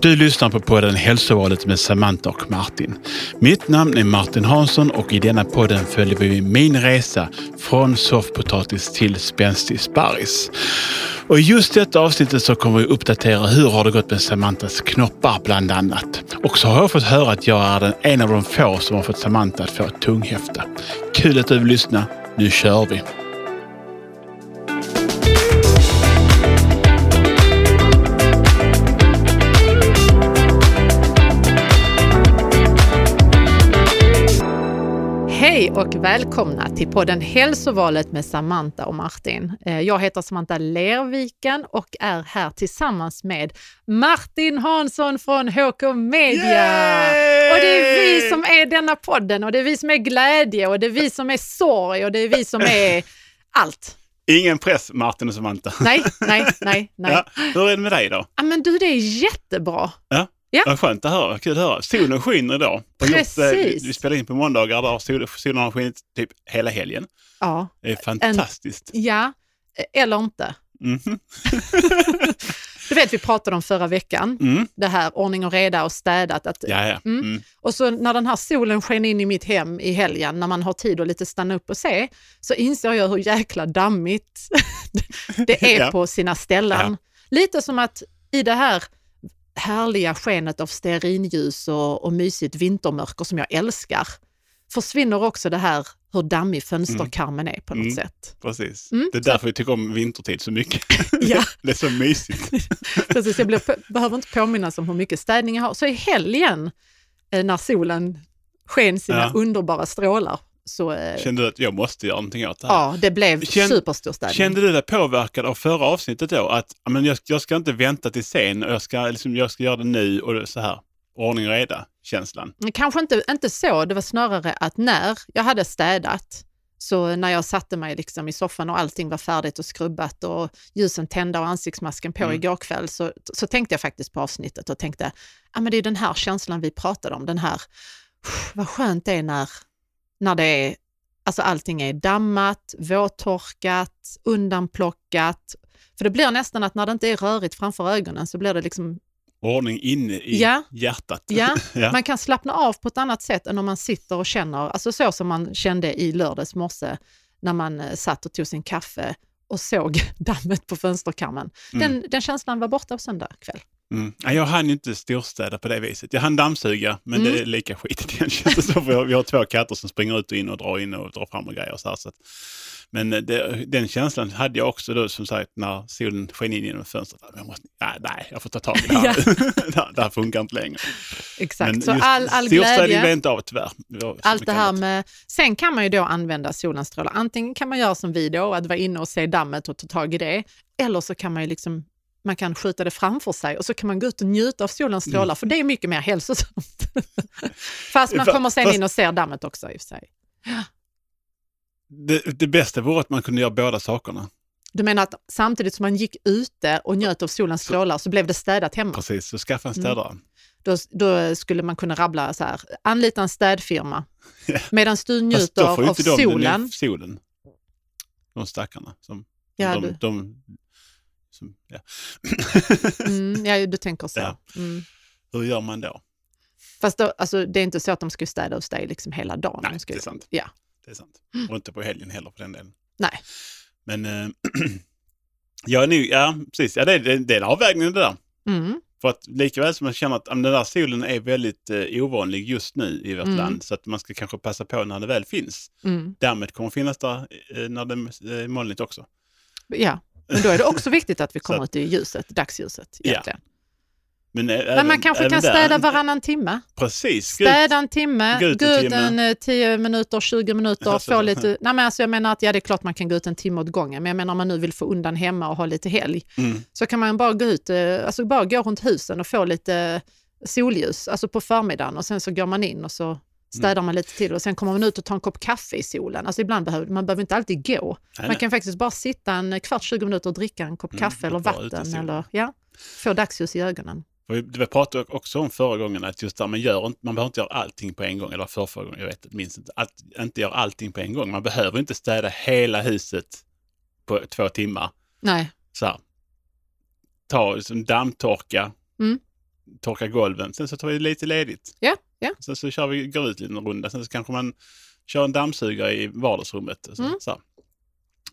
Du lyssnar på podden Hälsovalet med Samantha och Martin. Mitt namn är Martin Hansson och i denna podden följer vi min resa från soffpotatis till spänstig sparris. Och i just detta avsnittet så kommer vi uppdatera hur har det gått med Samantas knoppar bland annat. Och så har jag fått höra att jag är en av de få som har fått Samantha att få tunghäfta. Kul att du vill lyssna. Nu kör vi! Välkomna till podden Hälsovalet med Samantha och Martin. Eh, Jag heter Samantha Lerviken och är här tillsammans med Martin Hansson från HK Media. Yay! Och det är vi som är denna podden och det är vi som är glädje och det är vi som är sorg och det är vi som är allt. Ingen press Martin och Samantha. Nej, nej, nej, nej. Ja, hur är det med dig då? Ja, men du, det är jättebra. Ja. Ja. Vad skönt att höra, kul att höra. Solen skiner idag. Och eh, Precis. vi spelar in på måndagar där sol, solen har skinit typ hela helgen. Ja, Det är fantastiskt. ja eller inte. Mhm. Du vet, vi pratade om förra veckan, Mm. det här ordning och reda och städat. Att Ja, ja. Mm. Mm. Och så när den här solen sken in i mitt hem i helgen, när man har tid att lite stanna upp och se, så inser jag hur jäkla dammigt det är Ja. på sina ställen. Lite som att i det här härliga skenet av stearinljus och, och mysigt vintermörker som jag älskar, försvinner också det här hur dammig fönsterkarmen är på något Mm. sätt. Precis. Mm, Det är därför vi tycker om vintertid så mycket. Ja. det är så mysigt. Precis, jag blir, behöver inte påminnas om hur mycket städning jag har. Så i helgen, eh, när solen sken sina Ja. underbara strålar, så eh, Kände du att jag måste göra någonting åt det här? Ja, det blev Känn- superstor städning. Kände du dig påverkad av förra avsnittet då? Att men jag, jag ska inte vänta till sen och jag ska, liksom, jag ska göra det nu och så här. Ordning och reda känslan. Kanske inte, inte så, det var snarare att när jag hade städat, så när jag satte mig liksom i soffan och allting var färdigt och skrubbat och ljusen tända och ansiktsmasken på Mm. igår kväll, så, så tänkte jag faktiskt på avsnittet och tänkte, ja men det är den här känslan vi pratade om, den här, vad skönt det är när, när det är, alltså allting är dammat, våttorkat, undanplockat. För det blir nästan att när det inte är rörigt framför ögonen så blir det liksom Ordning inne i Ja. hjärtat. Ja, ja. man kan slappna av på ett annat sätt än om man sitter och känner, alltså så som man kände i lördags morse när man eh, satt och tog sin kaffe och såg dammet på fönsterkarmen. Mm. Den, den känslan var borta på söndag kväll. Mm. Ja, jag hann ju inte storstäda på det viset. Jag hann dammsuga, men Mm. det är lika skit igen Vi har två katter som springer ut och in och drar in och drar fram och grejer. Så här, så att, men eh, det, den känslan hade jag också då som sagt när solen sken in genom fönstret. Jag måste, nej, nej, jag får ta tag i det här. det, här- det här funkar inte längre. Exakt, Men så all, all storstädning blev glädje, inte av tyvärr. Allt det här med... Sen kan man ju då använda solens strålar. Antingen kan man göra som vi då, att vara inne och se dammet och ta tag i det. Eller så kan man ju liksom man kan skjuta det framför sig och så kan man gå ut och njuta av solens Mm. strålar, för det är mycket mer hälsosamt. Fast man kommer sen fast- in och ser dammet också i och för sig. Det, det bästa vore att man kunde göra båda sakerna. Du menar att samtidigt som man gick ute och njöt av solens strålar så blev det städat hemma? Precis, så skaffa en Mm. städare. Då, då skulle man kunna rabbla så här, anlita en städfirma. Ja. Medan du Fast njuter då får ju av inte de solen. solen. De stackarna. Som, Ja, de, du, de, som, ja. mm, ja, du tänker så. Ja. Mm. Hur gör man då? Fast då, alltså, det är inte så att de ska städa hos dig liksom hela dagen. Nej, ska, det är sant. Ja. Det är sant. Och inte på helgen heller för den delen. Nej. Men eh, jag är nu, ja precis, ja, det, det, det är en avvägning det där. Mm. För att likaväl som man känner att den där solen är väldigt eh, ovanlig just nu i vårt Mm. land så att man ska kanske passa på när det väl finns. Mm. Dammet kommer finnas där eh, när det är molnigt också. ja, men då är det också viktigt att vi kommer ut i ljuset, dagsljuset. Ja, Egentligen. Men, eh, Men även- man kanske även kan där- städa varannan timme. Precis. Städa en timme, gå ut en timme. en eh, 10 minuter, 20 minuter, Alltså, få lite... Nej men alltså jag menar att ja, det är klart man kan gå ut en timme åt gången, men jag menar om man nu vill få undan hemma och ha lite helg, Mm. så kan man bara gå ut, eh, alltså bara gå runt husen och få lite solljus, alltså på förmiddagen och sen så går man in och så städar Mm. man lite till och sen kommer man ut och tar en kopp kaffe i solen. Alltså ibland behöver man behöver inte alltid gå. Nej, Man kan faktiskt bara sitta en kvart, 20 minuter och dricka en kopp Mm, kaffe eller vatten eller ja, få dagsljus i ögonen. Och vi- pratade också om förra gången att just där man, gör, man behöver inte göra allting på en gång. Eller förra, förra gången, jag vet minns inte. Allt, inte göra allting på en gång. Man behöver inte städa hela huset på två timmar. Nej, Så här. Ta liksom dammtorka. Mm. torkar golven. Sen så tar vi lite ledigt. Ja, ja. Sen så kör vi, går ut en runda. Sen så kanske man kör en dammsugare i vardagsrummet. Så, Mm. så,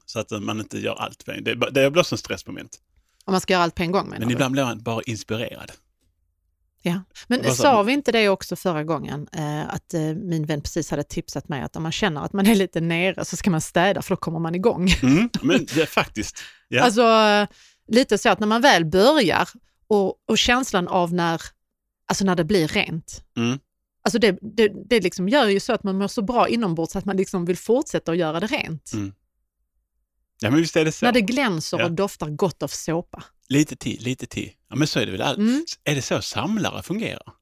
så att man inte gör allt. på en- Det, det blir en stressmoment. Om man ska göra allt på en gång menar Men du? ibland blir man bara inspirerad. Ja. Men sa vi inte det också förra gången? Eh, att eh, min vän precis hade tipsat mig att om man känner att man är lite nere så ska man städa för då kommer man igång. Mm, men det är faktiskt. Ja. Alltså eh, lite så att när man väl börjar och, och känslan av när, alltså när det blir rent. Mm. Alltså det, det, det liksom gör ju så att man mår så bra inombords att man liksom vill fortsätta att göra det rent. Mm. ja, men visst är det så. När det glänser Ja. och doftar gott av såpa. Lite till, lite till. Ja, men så är det väl. Mm. Är det så samlare fungerar?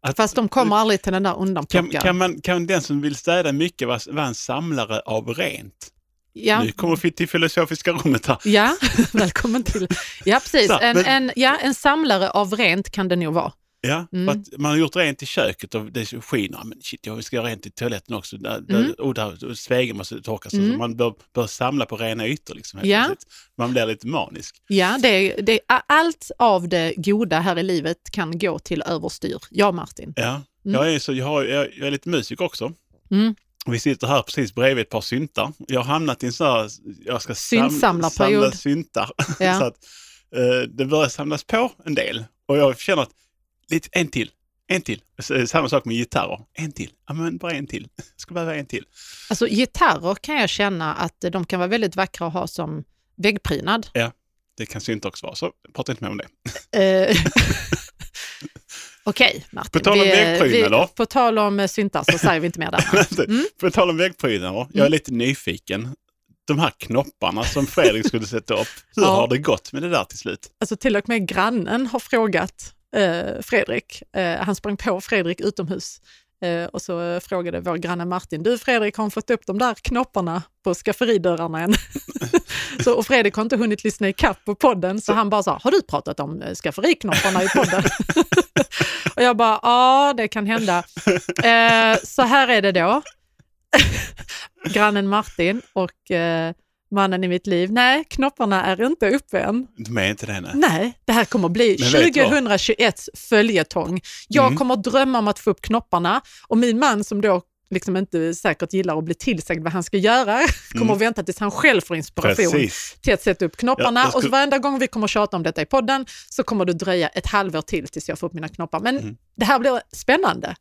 Att, Fast de kommer aldrig till den där kan, undanplockaren. kan, man, kan den som vill städa mycket vara, vara en samlare av rent? Ja. Nu kommer vi till filosofiska rummet här. Ja, välkommen till. Ja, precis. En, en, ja, en samlare av rent kan det nog vara. Ja, Mm. att man har gjort rent i köket och det skiner. Men shit, jag ska göra rent i toaletten också. Där, där, Mm. och där spegeln måste torkas. Mm. Så man bör, bör samla på rena ytor. Liksom, Ja. Man blir lite manisk. Ja, det, det, allt av det goda här i livet kan gå till överstyr. Ja, Martin. Ja. Mm. Jag, är så, jag, har, jag, jag är lite musiker också. Mm. Vi sitter här precis bredvid ett par syntar. Jag har hamnat i en sån här, jag ska sam, samla syntar. Ja. så att, eh, det börjar samlas på en del. Och jag känner att, lite, en till, en till. Så, Samma sak med gitarrer. En till, ja men bara en till. Jag ska behöva en till. Alltså gitarrer kan jag känna att de kan vara väldigt vackra att ha som väggprydnad. Det kan också vara, så prata inte mer om det. Eh, Okej, Martin. På tal om Vi- väggprydnader. På tal om eh, syntar så säger vi inte mer där. Mm. På tal om väggprydnader, jag är Mm. lite nyfiken. De här knopparna som Fredrik skulle sätta upp, hur Ja. har det gått med det där till slut? Alltså till och med grannen har frågat eh, Fredrik. Eh, han sprang på Fredrik utomhus eh, och så frågade vår granne Martin, du Fredrik har han fått upp de där knopparna på skafferidörrarna än? så, och Fredrik har inte hunnit lyssna i kapp på podden så han bara sa, har du pratat om eh, skafferiknopparna i podden? och jag bara, ja det kan hända. Eh, så här är det då. Grannen Martin och eh, mannen i mitt liv, nej knopparna är inte uppe än. De är inte det nej. Nej, det här kommer bli Men vet du vad? 2021 följetong. Jag Mm. kommer drömma om att få upp knopparna och min man som då liksom inte säkert gillar att bli tillsagd vad han ska göra, kommer Mm. att vänta tills han själv får inspiration Precis. till att sätta upp knopparna. Ja, skulle- Och varenda gång vi kommer tjata om detta i podden så kommer det dröja ett halvår till tills jag får upp mina knoppar. Men Mm. det här blir spännande.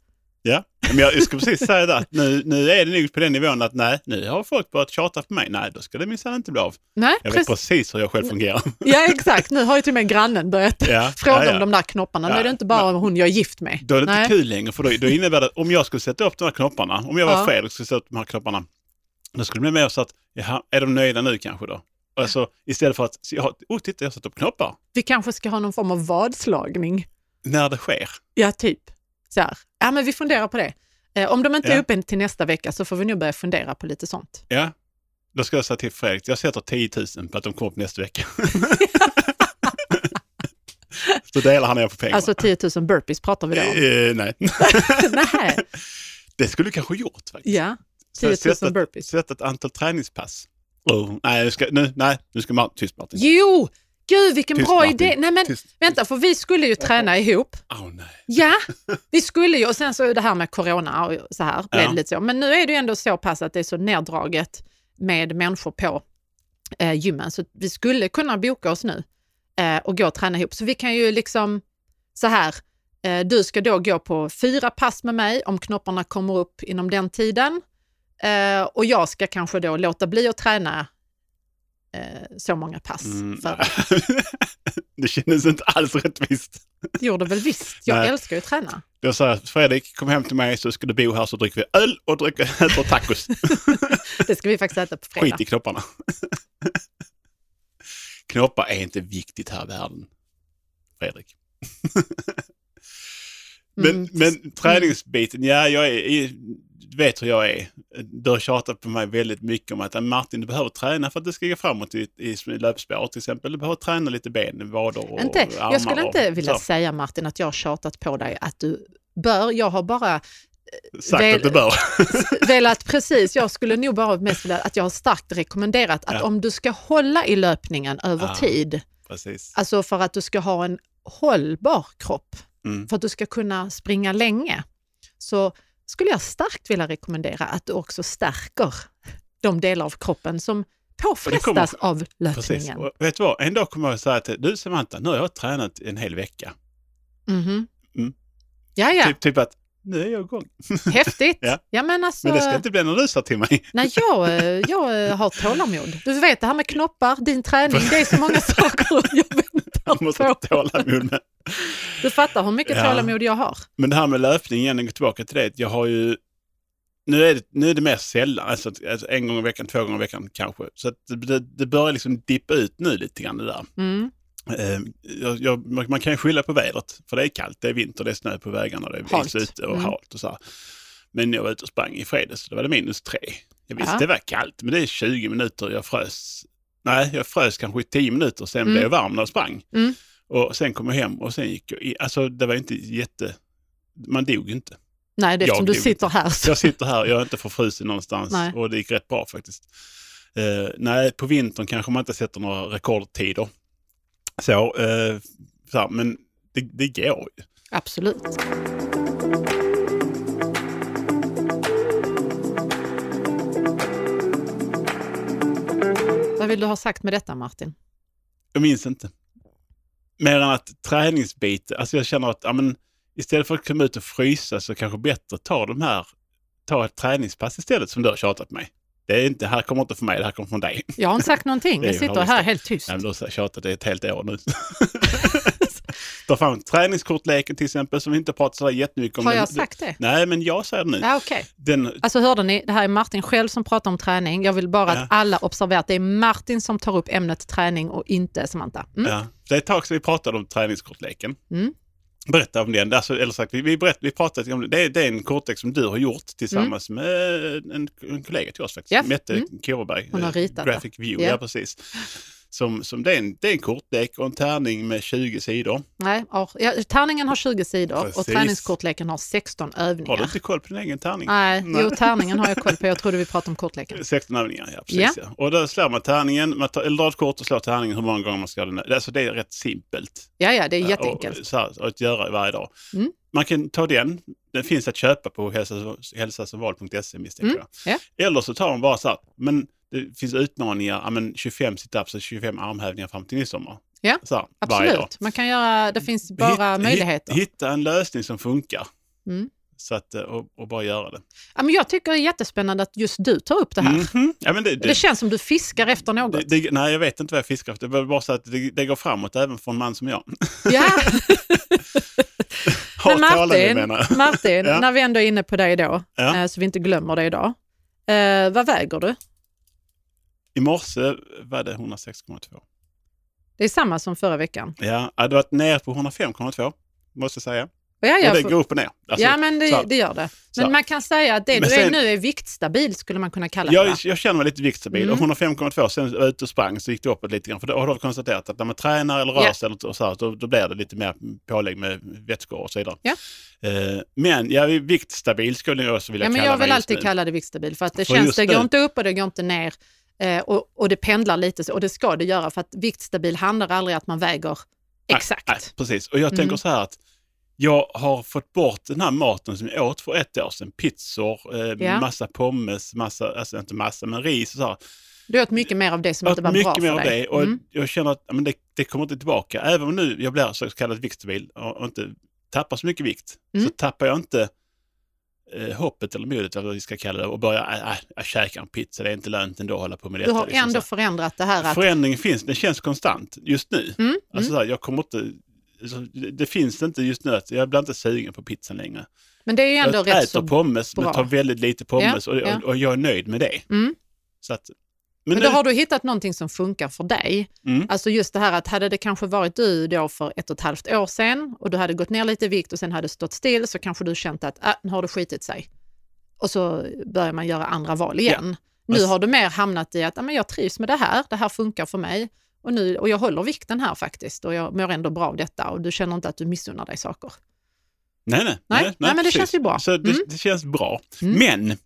Men jag, ska precis säga det. att Nu, nu är det nog på den nivån att nej, nu har folk börjat tjata på mig. Nej, då ska det minsann inte bli av. Nej, Jag vet precis. precis hur jag själv fungerar. Ja, exakt. Nu har ju till och med grannen börjat Ja, fråga ja, ja. om de där knopparna. Nu är det inte bara hon jag är gift med. Då är det Nej. inte kul längre, för då, då innebär det om jag skulle sätta upp de här knopparna, om jag var Ja. Fredrik och skulle sätta upp de här knopparna, då skulle det bli mer så att, jaha, är de nöjda nu kanske då? Alltså istället för att, oh titta jag har satt upp knoppar. Vi kanske ska ha någon form av vadslagning. När det sker. Ja, typ. Så här. Ja, men vi funderar på det. Eh, om de inte är Ja. uppe till nästa vecka så får vi nog börja fundera på lite sånt. Ja, då ska jag säga till Fredrik, jag sätter 10 000 på att de kommer upp nästa vecka. så delar han ner på pengarna. Alltså 10 000 burpees pratar vi då om. Eh, nej. Nej. Det skulle du kanske gjort faktiskt. Ja, 10 000 Sätta- burpees. Sätta ett antal träningspass. Oh, nej, nu ska, nu, nej, nu ska man... Tyst Martin. Jo! Gud, vilken Tyst, bra Martin. idé. Nej, men Tyst. vänta, för vi skulle ju träna ihop. Oh, nej. Ja, vi skulle ju. Och sen så är det här med corona och så här. Blev Ja. lite så. Men nu är det ju ändå så pass att det är så neddraget med människor på eh, gymmen. Så vi skulle kunna boka oss nu eh, och gå och träna ihop. Så vi kan ju liksom så här. Eh, du ska då gå på fyra pass med mig om knopparna kommer upp inom den tiden. Eh, och jag ska kanske då låta bli att träna eh, så många pass. Mm, För det kändes inte alls rättvist. det gjorde väl visst. Jag Nej. älskar ju att träna. Då sa jag, Fredrik, kom hem till mig så ska du bo här så dricker vi öl och dricker, äter tacos. Det ska vi faktiskt äta på fredag. Skit i knopparna. Knoppar är inte viktigt här i världen, Fredrik. men, Mm. men träningsbiten, ja, jag är, du vet hur jag är. Du har tjatat på mig väldigt mycket om att "Ah, Martin, du behöver träna för att det ska gå framåt i, i löpspår till exempel. Du behöver träna lite ben, vader och Inte, armar. jag skulle inte och, vilja så. säga Martin att jag har tjatat på dig att du bör. Jag har bara Sagt väl- att du bör. velat, precis, jag skulle nog bara mest vilja att jag har starkt rekommenderat att Ja. om du ska hålla i löpningen över Ja. tid, Precis. alltså för att du ska ha en hållbar kropp, Mm. för att du ska kunna springa länge, så skulle jag starkt vilja rekommendera att du också stärker de delar av kroppen som påfrestas kommer- av Precis. löpningen. Och vet du vad? En dag kommer jag säga till du Samantha, nu har jag tränat en hel vecka. Mhm. Mm. Ja, ja, Typ, typ att nu är jag igång. häftigt. Ja. ja. men alltså, Men det ska inte bli du sa till mig. nej, jag, eh, jag eh, har tålamod. Du vet det här med knoppar, din träning, det är så många saker jag Jag väntar måste ha på. tålamod med. Du fattar hur mycket Ja. tålamod jag har. Men det här med löpning igen, jag går tillbaka till det. Jag har ju, nu är det, nu är det mer sällan, alltså, alltså en gång i veckan, två gånger i veckan kanske. Så det, det börjar liksom dippa ut nu lite grann det där. Mm. Eh, man man kan skylla på vädret, för det är kallt, det är vinter, det är snö på vägarna, det är Halt. ute och Mm. halt och så här. Men jag var ute och sprang i fredags, då var det minus tre. Jag visste Ja. det var kallt, men det är 20 minuter, jag frös. Nej, jag frös kanske i 10 minuter, sen Mm. blev jag varm när jag sprang. Mm. Och sen kom jag hem och sen gick jag i, alltså det var inte jätte, man dog inte. Nej, det är Jag eftersom du sitter här. Så. Jag sitter här, jag är inte förfrusen någonstans Nej. och det gick rätt bra faktiskt. Eh, nej, på vintern kanske man inte sätter några rekordtider. Så, eh, så här, men det, det går ju. Absolut. Vad vill du ha sagt med detta Martin? Jag minns inte. Mer än att träningsbit, alltså jag känner att ja, men, istället för att komma ut och frysa så kanske bättre ta de här, ta ett träningspass istället som du har tjatat mig. Det är inte, här kommer inte från mig, det här kommer från dig. Jag har inte sagt någonting. Jag sitter här helt tyst. Nej, men du har tjatat det ett helt år nu. Ta fram träningskortleken till exempel som vi inte pratat så jättemycket om. Har jag sagt det? Nej, men jag säger det nu. Ja, okej. Den, Alltså hörde ni, det här är Martin själv som pratar om träning. Jag vill bara Ja. att alla observerar att det är Martin som tar upp ämnet träning och inte Samantha. Mm. ja, det är ett tag sedan vi pratade om träningskortleken. Mm. Berätta om den. Alltså, eller sagt, vi, vi, berätt, vi pratade om det. Det är, en kortlek som du har gjort tillsammans med en, en kollega till oss faktiskt. Ja. Mette Mm. Kåberg. Hon har eh, ritat det. Graphic View, Ja. ja, precis. Som, som det, är en, det är en kortlek och en tärning med 20 sidor. Nej, ja, ja, tärningen har 20 sidor och Precis. träningskortleken har 16 Har övningar. du inte koll på din egen tärning? Nej, Nej. jo tärningen har jag koll på. Jag trodde vi pratade om kortleken. 16 övningar, ja precis. Ja. Och då slår man tärningen, man tar, eller drar ett kort och slår tärningen hur många gånger man ska. Alltså det är rätt simpelt. Ja, ja, det är Och, jätteenkelt. så här, att göra varje dag. Mm. Man kan ta den, den finns att köpa på hälsa- hälsasomval.se misstänker Mm, jag. Eller så tar man bara så här, men det finns utmaningar, ja, men 25 situps och 25 armhävningar fram till midsommar. Ja, så här. Absolut. Man kan göra, det finns bara Hitt- möjligheter. Hitt, hitta en lösning som funkar. Mm. Så att, eh, och, och bara göra det. Ja, men jag tycker det är jättespännande att just du tar upp det här. Mhm. Ja, men det, Det, det, känns som du fiskar efter något. det, nej, jag vet inte vad jag fiskar efter. Det bara så att det, går framåt även för en man som jag. ja. Men Martin. Martin Ja. när vi ändå är inne på dig då, Ja. eh, så vi inte glömmer det idag. Eh, vad väger du? I morse var det 106,2. Det är samma som förra veckan. Ja, jag hade varit ner på 105,2 måste jag säga. Ja, ja, och det för- går upp och ner. Alltså, ja men så det, det gör det. Så. Men man kan säga att det Men du är nu är viktstabil skulle man kunna kalla det. jag, jag känner mig lite viktstabil Mm. och 105,2 sen var jag ute och sprang så gick det uppåt lite grann. För då har du konstaterat att när man tränar eller rör sig eller så då, då blir det lite mer pålägg med vätskor och så vidare. Ja. Eh, men jag är viktstabil skulle jag också vilja Ja, men kalla jag vill alltid nu. kalla det viktstabil för att det För känns, det går nu- inte upp och det går inte ner eh, och, och det pendlar lite så, och det ska det göra för att viktstabil handlar aldrig att man väger Nej, exakt. Nej, precis. Och jag Mm. tänker så här att jag har fått bort den här maten som jag åt för ett år sedan. Pizzor, eh, Ja. massa pommes, massa, alltså inte massa, men ris och så här. Du åt mycket mer av det som inte var mycket bra mer för av dig. det och Mm. jag känner att men det, det kommer inte tillbaka. Även om nu jag blir så kallad viktstabil och, och inte tappar så mycket vikt Mm. så tappar jag inte eh, hoppet eller modet vad vi ska kalla det och börjar äh, äh, jag käkar en pizza, det är inte lönt ändå att hålla på med detta. Du har liksom ändå förändrat det här att... Förändringen finns, den känns konstant just nu. Mm, Alltså mm. här, jag kommer inte, alltså, det, det finns inte just nu, att jag blir inte sugen på pizzan längre. Men det är ju ändå jag rätt äter så... pommes bra. men tar väldigt lite pommes Ja, och, ja. och, och jag är nöjd med det. Mm. Så att, Men men då nu, har du hittat någonting som funkar för dig. mm, Alltså just det här att hade det kanske varit du då för ett och ett halvt år sedan och du hade gått ner lite i vikt och sen hade stått still så kanske du känt att äh, nu har det skitit sig. Och så börjar man göra andra val igen. Nu Men- har du mer hamnat i att äh, men jag trivs med det här, det här funkar för mig och, nu, och jag håller vikten här faktiskt och jag mår ändå bra av detta och du känner inte att du missunnar dig saker. nej, nej, Nej, nej, men det känns ju bra. Så det, Mm. det känns bra. Mm. Men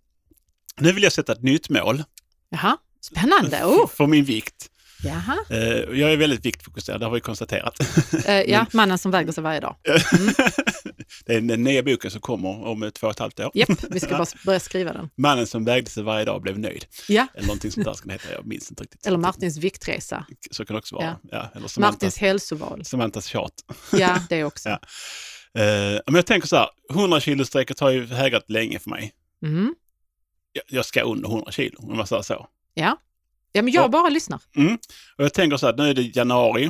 nu vill jag sätta ett nytt mål Jaha, spännande. Oh. för min vikt. Jaha. Eh, jag är väldigt viktfokuserad, det har vi konstaterat. Eh, ja, mannen som väger sig varje dag. det är den nya boken som kommer om två och ett halvt år. Japp, vi ska bara börja skriva den. Mannen som vägde sig varje dag blev nöjd. Ja, Eller någonting sånt där ska den heta, jag minns inte riktigt. eller Martins viktresa. Så kan det också vara. Ja. Ja. eller Martins Samantas, hälsoval. Samantas tjat. Ja, det också. Ja. Eh, men jag tänker så här, 100 kilo strecket har ju hägrat länge för mig. Mm. Jag, jag ska under 100 kilo, om man säger så. Ja. ja, men jag Och- bara lyssnar. Mm. Och jag tänker så här, nu är det januari.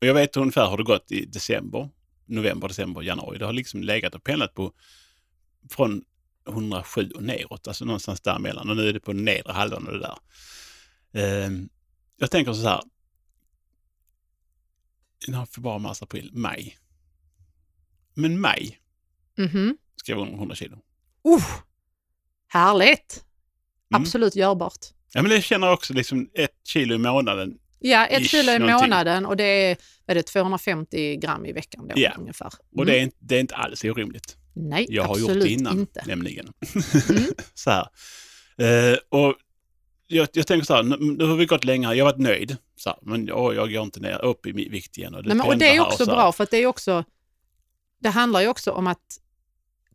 Och jag vet ungefär hur det gått i december, november, december, januari. Det har liksom legat och pendlat på från 107 och neråt, alltså någonstans däremellan. Och nu är det på nedre halvan av det där. Eh, jag tänker så här, nu februari, mars, april, maj. Men maj Mhm. ska jag vara under 100 kilo. Uh, härligt! Mm. Absolut görbart. Ja, men det känner jag också, liksom ett kilo i månaden. Ja, ett kilo i någonting. månaden och det är, är det 250 gram i veckan då Ja. ungefär. Och Mm. det, är inte, det är inte alls orimligt. Nej, Jag har gjort det innan, inte. nämligen. Mm. så här. Eh, och jag, jag tänker så här, nu, har vi gått länge, här, jag har varit nöjd. Så här, men åh, jag går inte ner upp i vikt igen. Och det, Nej, men, och det är också bra för att det är också, det handlar ju också om att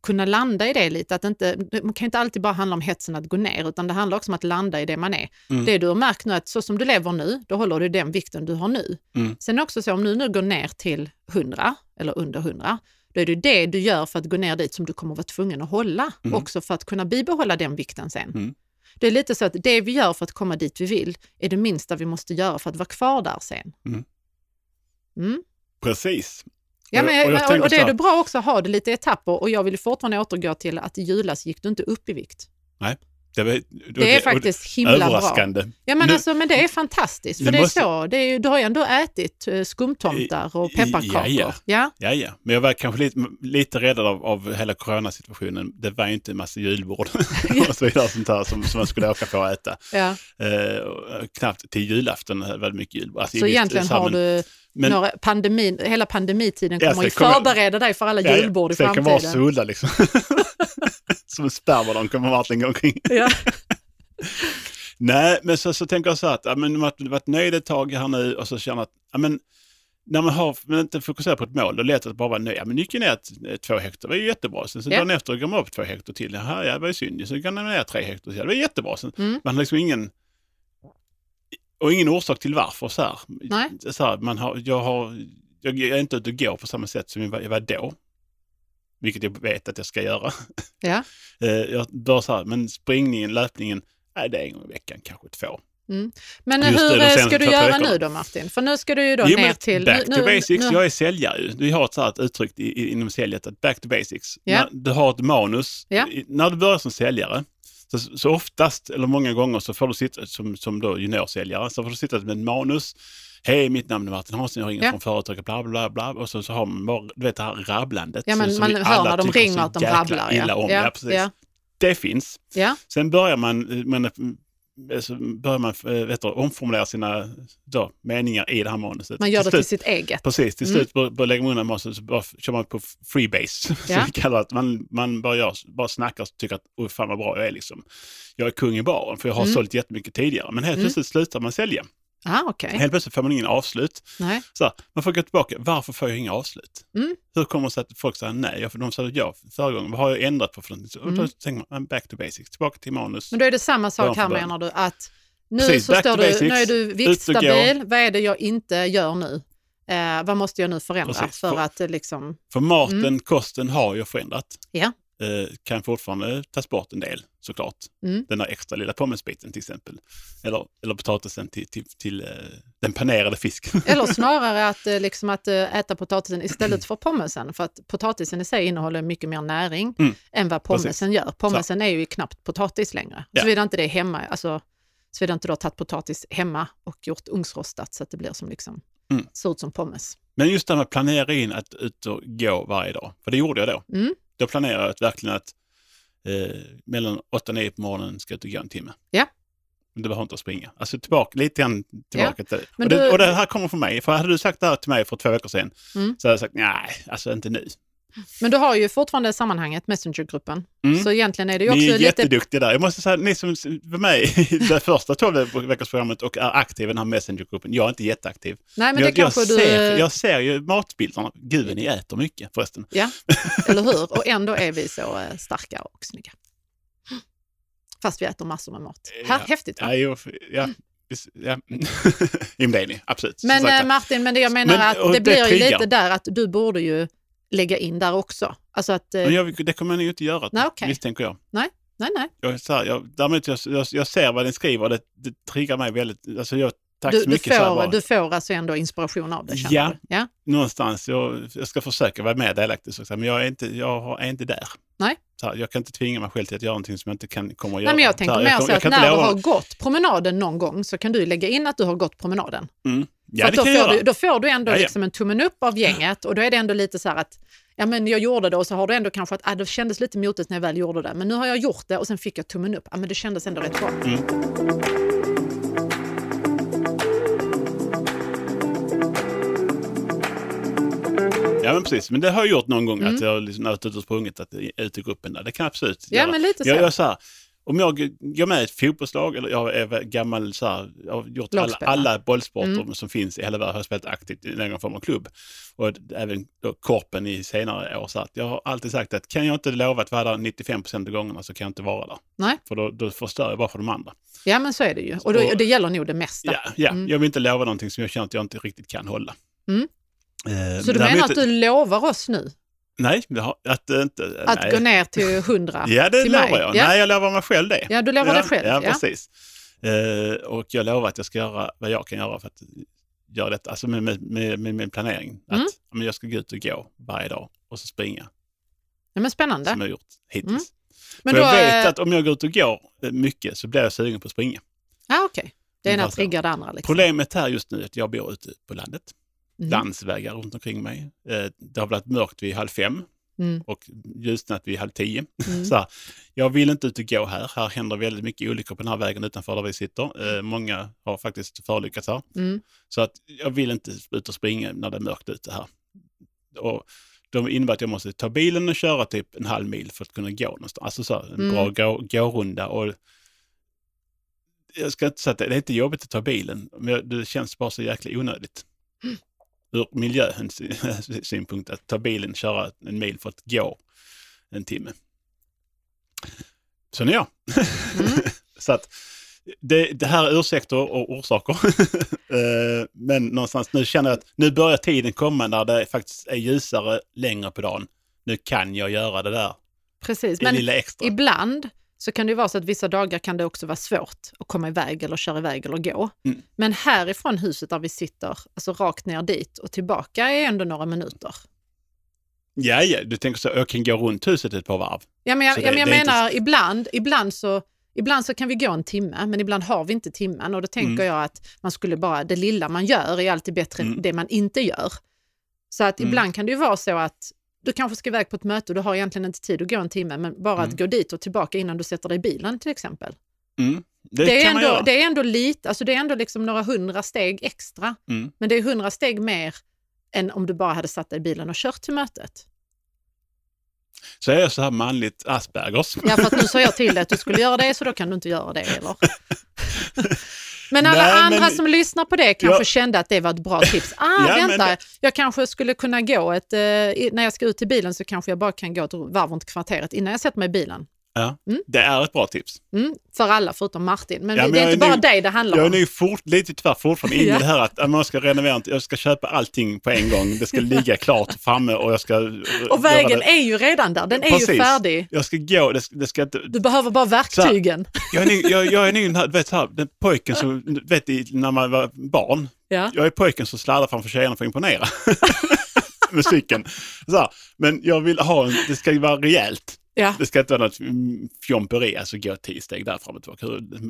kunna landa i det lite. Att inte, man kan inte alltid bara handla om hetsen att gå ner, utan det handlar också om att landa i det man är. Mm. Det du har märkt nu, att så som du lever nu, då håller du den vikten du har nu. Mm. Sen är också så, om du nu går ner till 100 eller under 100, då är det det du gör för att gå ner dit som du kommer vara tvungen att hålla, Mm. också för att kunna bibehålla den vikten sen. Mm. Det är lite så att det vi gör för att komma dit vi vill är det minsta vi måste göra för att vara kvar där sen. Mm. Mm. Precis. Ja, men, och jag och, och det är det bra också att ha det lite etapper och jag vill fortfarande återgå till att i julas gick du inte upp i vikt. Det, var- Det är faktiskt himla bra. överraskande. Ja men, Nu- alltså, men det är fantastiskt, för det är måste- så. Det är, du har ju ändå ätit eh, skumtomtar och pepparkakor. ja, ja. Ja, ja. Men jag var kanske lite, lite räddad av, av hela coronasituationen. Det var ju inte en massa julbord och så vidare sånt här som, som man skulle åka på och äta. ja. Eh, knappt till julafton var det mycket julbord. Alltså, Så egentligen har du men- några pandemin, hela pandemitiden Ja, kommer kommer- förbereda dig för alla Ja, ja. julbord i Så det kan vara framtiden. sulla liksom. Som en spermadon kommer Martin gå omkring. Ja. Nej, men så, så tänker jag så här att ja, men, varit, varit nöjd ett tag här nu och så känner att ja, men, när man har, men inte fokuserar på ett mål, då är det lätt att bara vara nöjd. Ja, men nu gick jag ner två hektar, det var ju jättebra. Sen så Ja. dagen efter går man upp två hektar till. Ja, det var ju synd. Så går man ner tre hektar till. Ja, det var jättebra. Sen, Mm. Man har liksom ingen, och ingen orsak till varför. Så här. Nej. Så här, man har, jag, har, jag är inte ute och går på samma sätt som jag var, jag var då. Vilket jag vet att jag ska göra. Ja. Eh, jag bör så här, men springningen, löpningen, nej, det är en gång i veckan, kanske två. Men Just det, hur de eh, ska du göra nu då Martin? För nu ska du ju då Jo, ner till... back nu, to basics. Nu, Jag är säljare. Vi har ett sånt uttryck i, i, inom säljet, att back to basics. När du har ett manus, i, när du börjar som säljare, så, så oftast, eller många gånger, så får du sitta som, som då juniorsäljare, så får du sitta med ett manus. Hej, mitt namn är Martin Hansson, jag ringer Ja. från företaget, bla bla bla. Och så, så har man bara, du vet det här rabblandet. Ja, men som, man hör när de ringer att de rabblar. Ja. Illa om. Ja, Ja, precis. ja, Det finns. ja. Sen börjar man, man, så börjar man eh, vet du, omformulera sina då, meningar i det här manuset. Man gör det slut- till sitt eget. Precis, till Mm. slut bör, bör lägger man undan manuset så bara kör man på freebase. Ja. Kallar. Att man, man bara, gör, bara snackar och tycker att fan vad bra jag är liksom. Jag är kung i baren för jag har Mm. sålt jättemycket tidigare. Men helt Mm. plötsligt slutar man sälja. Ah, okej. Helt plötsligt får man ingen avslut. Nej. Så här, man får gå tillbaka, varför får jag inga avslut? Mm. Hur kommer det sig att folk säger nej? För de sa ja förra gången, vad har jag ändrat på för någonting? Så, och då Mm. tänker man, back to basics, tillbaka till manus. Men då är det samma sak här menar du att nu Precis, så står du, basics, nu är du viktstabil, vad är det jag inte gör nu? Eh, vad måste jag nu förändra Precis, för för- att liksom, För maten, Mm. kosten har ju förändrat. Ja. Eh, kan fortfarande tas bort en del såklart. Mm. Den där extra lilla pommesbiten till exempel. Eller, eller potatisen till, till, till eh, den panerade fisken. eller snarare att, eh, liksom att eh, äta potatisen istället för pommesen, för att potatisen i sig innehåller mycket mer näring Mm. än vad pommesen Precis. gör. Pommesen är ju knappt potatis längre, Ja. såvida inte det är hemma, alltså såvida inte du har tagit potatis hemma och gjort ugnsrostat så att det blir som liksom, Mm. ser ut som pommes. Men just det här med att planera in att ut och gå varje dag. För det gjorde jag då. Mm. Då planerade jag att verkligen att eh, mellan 8 och 9 på morgonen ska jag ut och gå en timme. Ja. Men Det behöver inte att springa. Alltså tillbaka, lite grann tillbaka till det. Men Och, det. du- och det här kommer från mig. För hade du sagt det här till mig för två veckor sedan Mm. så hade jag sagt nej, alltså inte nu. Men du har ju fortfarande sammanhanget, Messengergruppen. Mm. Så egentligen är det ju också Ni är lite... jätteduktiga där. Jag måste säga, ni som var med i det första 12 veckorsprogrammet och är aktiva i den här Messengergruppen. Jag är inte jätteaktiv. Nej, men jag, det kanske jag, du... ser, jag ser ju matbilderna. Gud, vad ni äter mycket förresten. Ja, eller hur? Och ändå är vi så eh, starka och snygga. Fast vi äter massor med mat. Ja. Häftigt va? Ja, ja, ja. Men absolut. Men sagt, eh, Martin, men det jag menar Men, att det det blir ju lite där att du borde ju lägga in där också. Alltså att, eh, men jag, det kommer ni ju inte göra, Nej, okej. misstänker jag. nej, nej. jag, är så här, jag däremot jag, jag, jag ser vad ni skriver och det, det triggar mig väldigt. Alltså jag, tack Du, så du, mycket. så här får, bara. du får alltså ändå inspiration av det Ja. du? Ja. någonstans, jag, jag ska försöka vara mer delaktig, så att men jag är inte, jag är inte där. Nej. Så här, jag kan inte tvinga mig själv till att göra någonting som jag inte kan, kommer att Nej, göra. men jag tänker här, mer så att kan inte när du har gått promenaden någon gång så kan du lägga in att du har gått promenaden. Mm. Ja, det då, får du, då får du ändå Ja, ja. liksom en tummen upp av gänget och då är det ändå lite så här att ja, men jag gjorde det och så har du ändå kanske att ah, det kändes lite motigt när jag väl gjorde det men nu har jag gjort det och sen fick jag tummen upp. Ja, men det kändes ändå rätt bra. Mm. Ja, men precis. Men det har jag gjort någon gång, att jag liksom varit ute och sprungit att, ut i gruppen där. Det kan jag absolut Ja, göra. men lite så. Jag gör så här, om jag går med i ett fotbollslag eller jag är gammal så här, jag har gjort alla, alla bollsporter Mm. som finns i hela världen, har spelat aktivt i någon form av klubb. Och även då korpen i senare år. Så att jag har alltid sagt att kan jag inte lova att vara där 95 procent av gångerna så kan jag inte vara där. Nej. För då, då förstör jag bara för de andra. Ja men så är det ju och, då, Och- det gäller nog det mesta. Ja, ja. Mm. jag vill inte lova någonting som jag känner att jag inte riktigt kan hålla. Mm. Eh, Så du menar att du lovar oss nu Nej, det har, att inte... att nej. gå ner till 100 Ja, det till lovar mig? jag. Ja. Nej, jag lovar mig själv det. Ja, du lovar ja, dig själv. Ja, Ja. precis. Eh, och jag lovar att jag ska göra vad jag kan göra för att göra detta, alltså med, med, med, med min planering. Att Mm. jag ska gå ut och gå varje dag och så springa, Ja, men spännande. som jag har gjort hittills. Mm. Men för då, jag vet eh, att om jag går ut och går eh, mycket så blir jag sugen på att springa. Ja, okej. Det ena triggar det andra. Liksom. Problemet här just nu är att jag bor ute på landet. Mm. Landsvägar runt omkring mig. Eh, det har blivit mörkt vid halv fem Mm. och ljusnat vid halv tio. Mm. Så här, jag vill inte ut och gå här. Här händer väldigt mycket olyckor på den här vägen utanför där vi sitter. Eh, många har faktiskt förolyckats här. Mm. Så att jag vill inte ut och springa när det är mörkt ute här. Och de innebär att jag måste ta bilen och köra typ en halv mil för att kunna gå någonstans. Alltså så här, en Mm. bra gå, gårunda. Och jag ska inte säga att det det är inte jobbigt att ta bilen, men det känns bara så jäkla onödigt. Mm. Ur miljösynpunkt att ta bilen och köra en mil för att gå en timme. Så är jag. Mm. så att det, det här är ursäkter och orsaker. Eh, Men någonstans nu känner jag att nu börjar tiden komma när det faktiskt är ljusare längre på dagen. Nu kan jag göra det där, Precis, det men ibland så kan det vara så att vissa dagar kan det också vara svårt att komma iväg eller köra iväg eller gå. Mm. Men härifrån huset där vi sitter, alltså rakt ner dit och tillbaka är ändå några minuter. Ja, ja, du tänker så, jag kan gå runt huset ett par varv. Ja, men jag, det- ja, men jag är inte menar ibland, ibland så Ibland så kan vi gå en timme, men ibland har vi inte timmen och då tänker Mm. jag att man skulle bara, det lilla man gör är alltid bättre än Mm. det man inte gör. Så att Mm. ibland kan det ju vara så att du kanske ska iväg på ett möte och du har egentligen inte tid att gå en timme, men bara Mm. att gå dit och tillbaka innan du sätter dig i bilen till exempel. Mm. Det, Det, är, ändå, det är ändå lite, alltså det är ändå liksom några hundra steg extra, Mm. men det är hundra steg mer än om du bara hade satt dig i bilen och kört till mötet. Så är jag så här manligt Aspergers. Ja, för att nu sa jag till dig att du skulle göra det, så då kan du inte göra det, eller? Men alla Nej, andra men- som lyssnar på det kanske Ja. kände att det var ett bra tips. Ah, Ja, men vänta, det- jag kanske skulle kunna gå ett... Eh, när jag ska ut till bilen så kanske jag bara kan gå ett varv runt kvarteret innan jag sätter mig i bilen. Ja, Mm. Det är ett bra tips. Mm, för alla förutom Martin. Men, Ja, men det är inte är bara nu- dig det handlar Jag är om. nu fort, lite tyvärr fortfarande inne i det här att man ska renovera, jag ska köpa allting på en gång. Det ska ligga klart framme och jag ska... Och vägen är ju redan där, den är ju Precis. färdig. Jag ska gå, det ska, det ska inte... Du behöver bara verktygen. Jag är nu, jag, jag är nu den här, du vet, här, den pojken som, vet när man var barn, Ja. jag är pojken som sladdar framför tjejerna för att imponera. Med cykeln. Så här, men jag vill ha en, det ska ju vara rejält. Ja. Det ska inte vara något fjomperi, alltså gå tio steg där fram och tillbaka.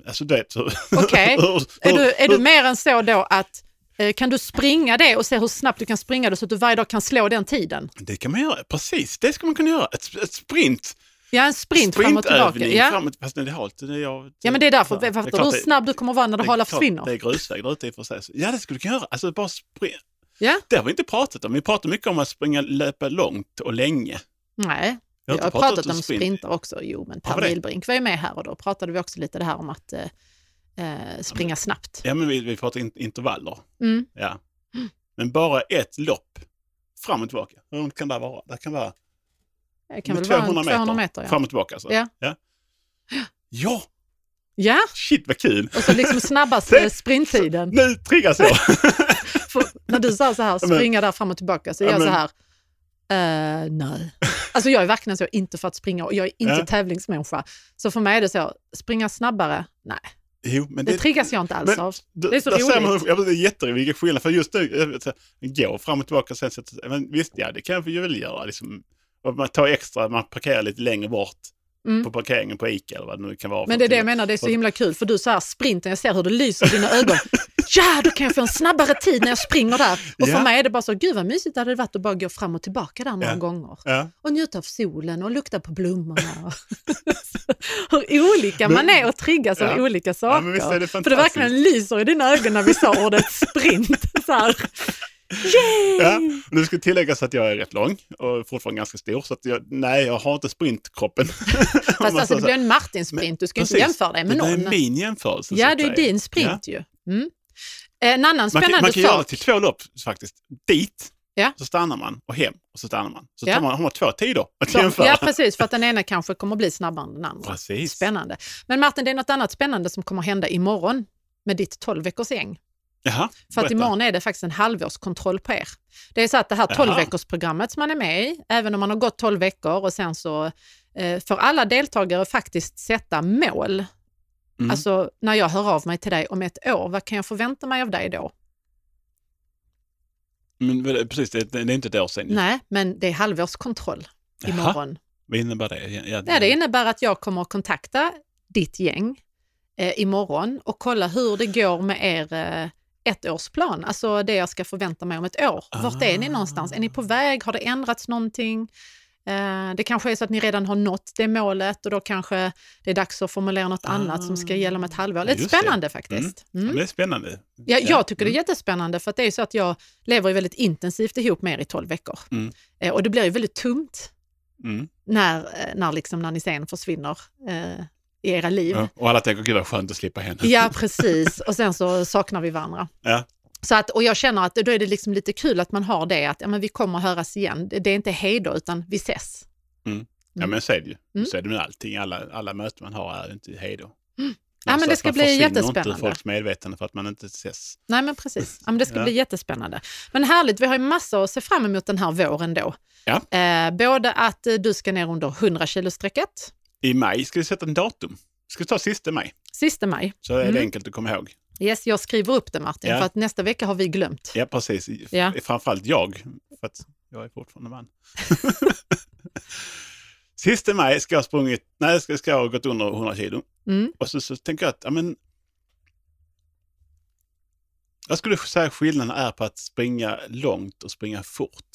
Alltså du vet, hur, Okej. hur- Är, du, är du mer än så då att eh, kan du springa det och se hur snabbt du kan springa det så att du varje dag kan slå den tiden? Det kan man göra, precis. Det ska man kunna göra. Ett, ett sprint. Ja, en sprint fram och tillbaka. Ja. fram och fast det är halt. Det är jag, ja, men det är därför. Ja, Fattar du hur snabb du kommer vara när det det är hala klart försvinner? Det är grusväg där ute i och för sig. Ja, det skulle du kunna göra. Alltså bara sprint. Ja. Det har vi inte pratat om. Vi pratar mycket om att springa, löpa långt och länge. Nej, Vi jag har inte pratat om sprint. sprinter också. Jo, men Har Per? Milbrink var ju med här och då pratade vi också lite det här om att eh, eh, springa snabbt. Ja, men vi, vi pratar in, intervaller. Mm. Ja. Men bara ett lopp fram och tillbaka. Hur långt kan det vara? Det kan vara Det kan väl vara en 200 meter. ja. Fram och tillbaka alltså? Ja. Ja, ja ja, shit vad kul! och så liksom snabbaste sprinttiden. Nu triggas jag! När du sa så här, Ja, men- springa där fram och tillbaka, så Ja, jag så men- här, eh, nej. Alltså jag är verkligen så, inte för att springa och jag är inte Ja. tävlingsmänniska. Så för mig är det så, springa snabbare, nej. jo, men Det, triggas jag inte alls men- av. det, det är så man roligt. men det är jätteroligt vilken skillnad. För just nu, gå fram och tillbaka och sen sätta. Men visst, ja det kan jag ju väl göra. Liksom. Man tar extra, man parkerar lite längre bort Mm. på parkeringen på ICA eller vad det nu kan vara. Men det är det jag menar, det är så himla kul för du så här sprinten, jag ser hur det lyser i dina ögon. Ja, då kan jag få en snabbare tid när jag springer där. Och för Ja. mig är det bara så, gud vad mysigt det hade varit att bara gå fram och tillbaka där några Ja. gånger. Ja. Och njuta av solen och lukta på blommorna. hur olika Men- man är och triggas av Ja. olika Ja, saker. men visst är det för det verkligen lyser i dina ögon när vi sa ordet sprint. Så här. Yay! Ja, och nu ska tilläggas att jag är rätt lång och fortfarande ganska stor. Så att jag, nej, jag har inte sprintkroppen. Fast alltså, det blir en Martin-sprint, du ska ju inte Precis. jämföra dig med det är någon. min jämförelse. Ja, det är din sprint ju. Mm. En annan spännande man kan göra det sak. till två lopp faktiskt. Dit, Ja. så stannar man och hem och så stannar man. Så Ja. tar man, har man två tider att Så, jämföra. ja, precis, för att den ena kanske kommer bli snabbare än den andra. Precis. Spännande. Men Martin, det är något annat spännande som kommer hända imorgon med ditt 12 veckors gäng. Jaha, För att imorgon är det faktiskt en halvårskontroll på er. Det är så att det här Jaha. 12 veckors programmet som man är med i, även om man har gått 12 veckor och sen så eh, får alla deltagare faktiskt sätta mål. Mm. Alltså när jag hör av mig till dig om ett år, vad kan jag förvänta mig av dig då? Men, precis, det, det är inte ett år sedan. Nej, men det är halvårskontroll Jaha. imorgon. Vad innebär det? Ja, Ja, det innebär att jag kommer att kontakta ditt gäng eh, imorgon och kolla hur det går med er eh, ettårsplan, alltså det jag ska förvänta mig om ett år. Vart är ni Ah. någonstans? Är ni på väg? Har det ändrats någonting? Eh, det kanske är så att ni redan har nått det målet och då kanske det är dags att formulera något annat som ska gälla om ett halvår. Lite Just det. spännande faktiskt. Ja, Mm. men det är spännande. Ja, jag tycker det är Mm. jättespännande för att det är så att jag lever ju väldigt intensivt ihop med er i 12 veckor. Mm. Eh, och det blir ju väldigt tomt Mm. när, eh, när, liksom, när ni sen försvinner eh, i era liv. Ja, och alla tänker, gud vad skönt att slippa henne. Ja, precis. Och sen så saknar vi varandra. Ja. Så att, och jag känner att då är det liksom lite kul att man har det, att ja, men vi kommer höras igen. Det, är inte hej då, utan vi ses. Ja, men så är det ju. Mm. Så är det med allting. Alla, alla möten man har är inte hej då. Ja, men Så det ska bli inte jättespännande. ur folks medvetande för att man inte ses. Nej, men precis. Ja, men det ska Ja. bli jättespännande. Men härligt, vi har ju massor att se fram emot den här våren då. Ja. Eh, både att eh, du ska ner under 100 kilo-strecket, I maj ska vi sätta en datum. Ska vi ta sista maj, sista maj. så är det Mm. enkelt att komma ihåg. Yes, jag skriver upp det Martin, Ja. för att nästa vecka har vi glömt. Ja, precis. Ja. Framförallt jag, för att jag är fortfarande man. Sista maj ska jag ha sprungit, nej, ska, ska jag ha gått under 100 kilo. Mm. Och så, så tänker jag att, ja men... Jag skulle säga skillnaden är på att springa långt och springa fort.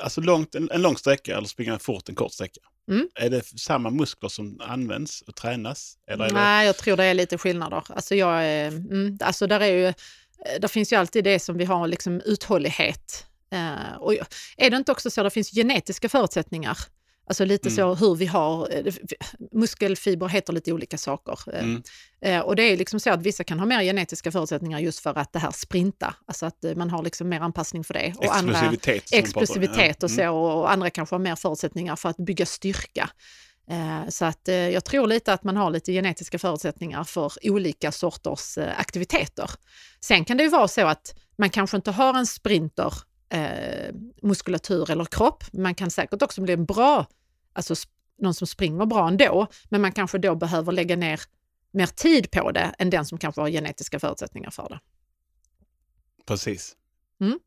Alltså långt, en, en lång sträcka eller springa fort en kort sträcka. Mm. Är det samma muskler som används och tränas? Eller är det, Nej, jag tror det är lite skillnader. Alltså, jag, är- mm, alltså där, är ju, där finns ju alltid det som vi har, liksom uthållighet. Eh, och är det inte också så, det finns genetiska förutsättningar. Alltså lite Mm. så hur vi har, eh, muskelfiber heter lite olika saker. Eh, Mm. Eh, och det är liksom så att vissa kan ha mer genetiska förutsättningar just för att det här sprinta, alltså att man har liksom mer anpassning för det. Och andra, explosivitet? om, explosivitet och så och andra kanske har mer förutsättningar för att bygga styrka. Så att jag tror lite att man har lite genetiska förutsättningar för olika sorters aktiviteter. Sen kan det ju vara så att man kanske inte har en sprinter eh, muskulatur eller kropp. Man kan säkert också bli en bra, alltså någon som springer bra ändå, men man kanske då behöver lägga ner mer tid på det än den som kanske har genetiska förutsättningar för det. Precis. Mm.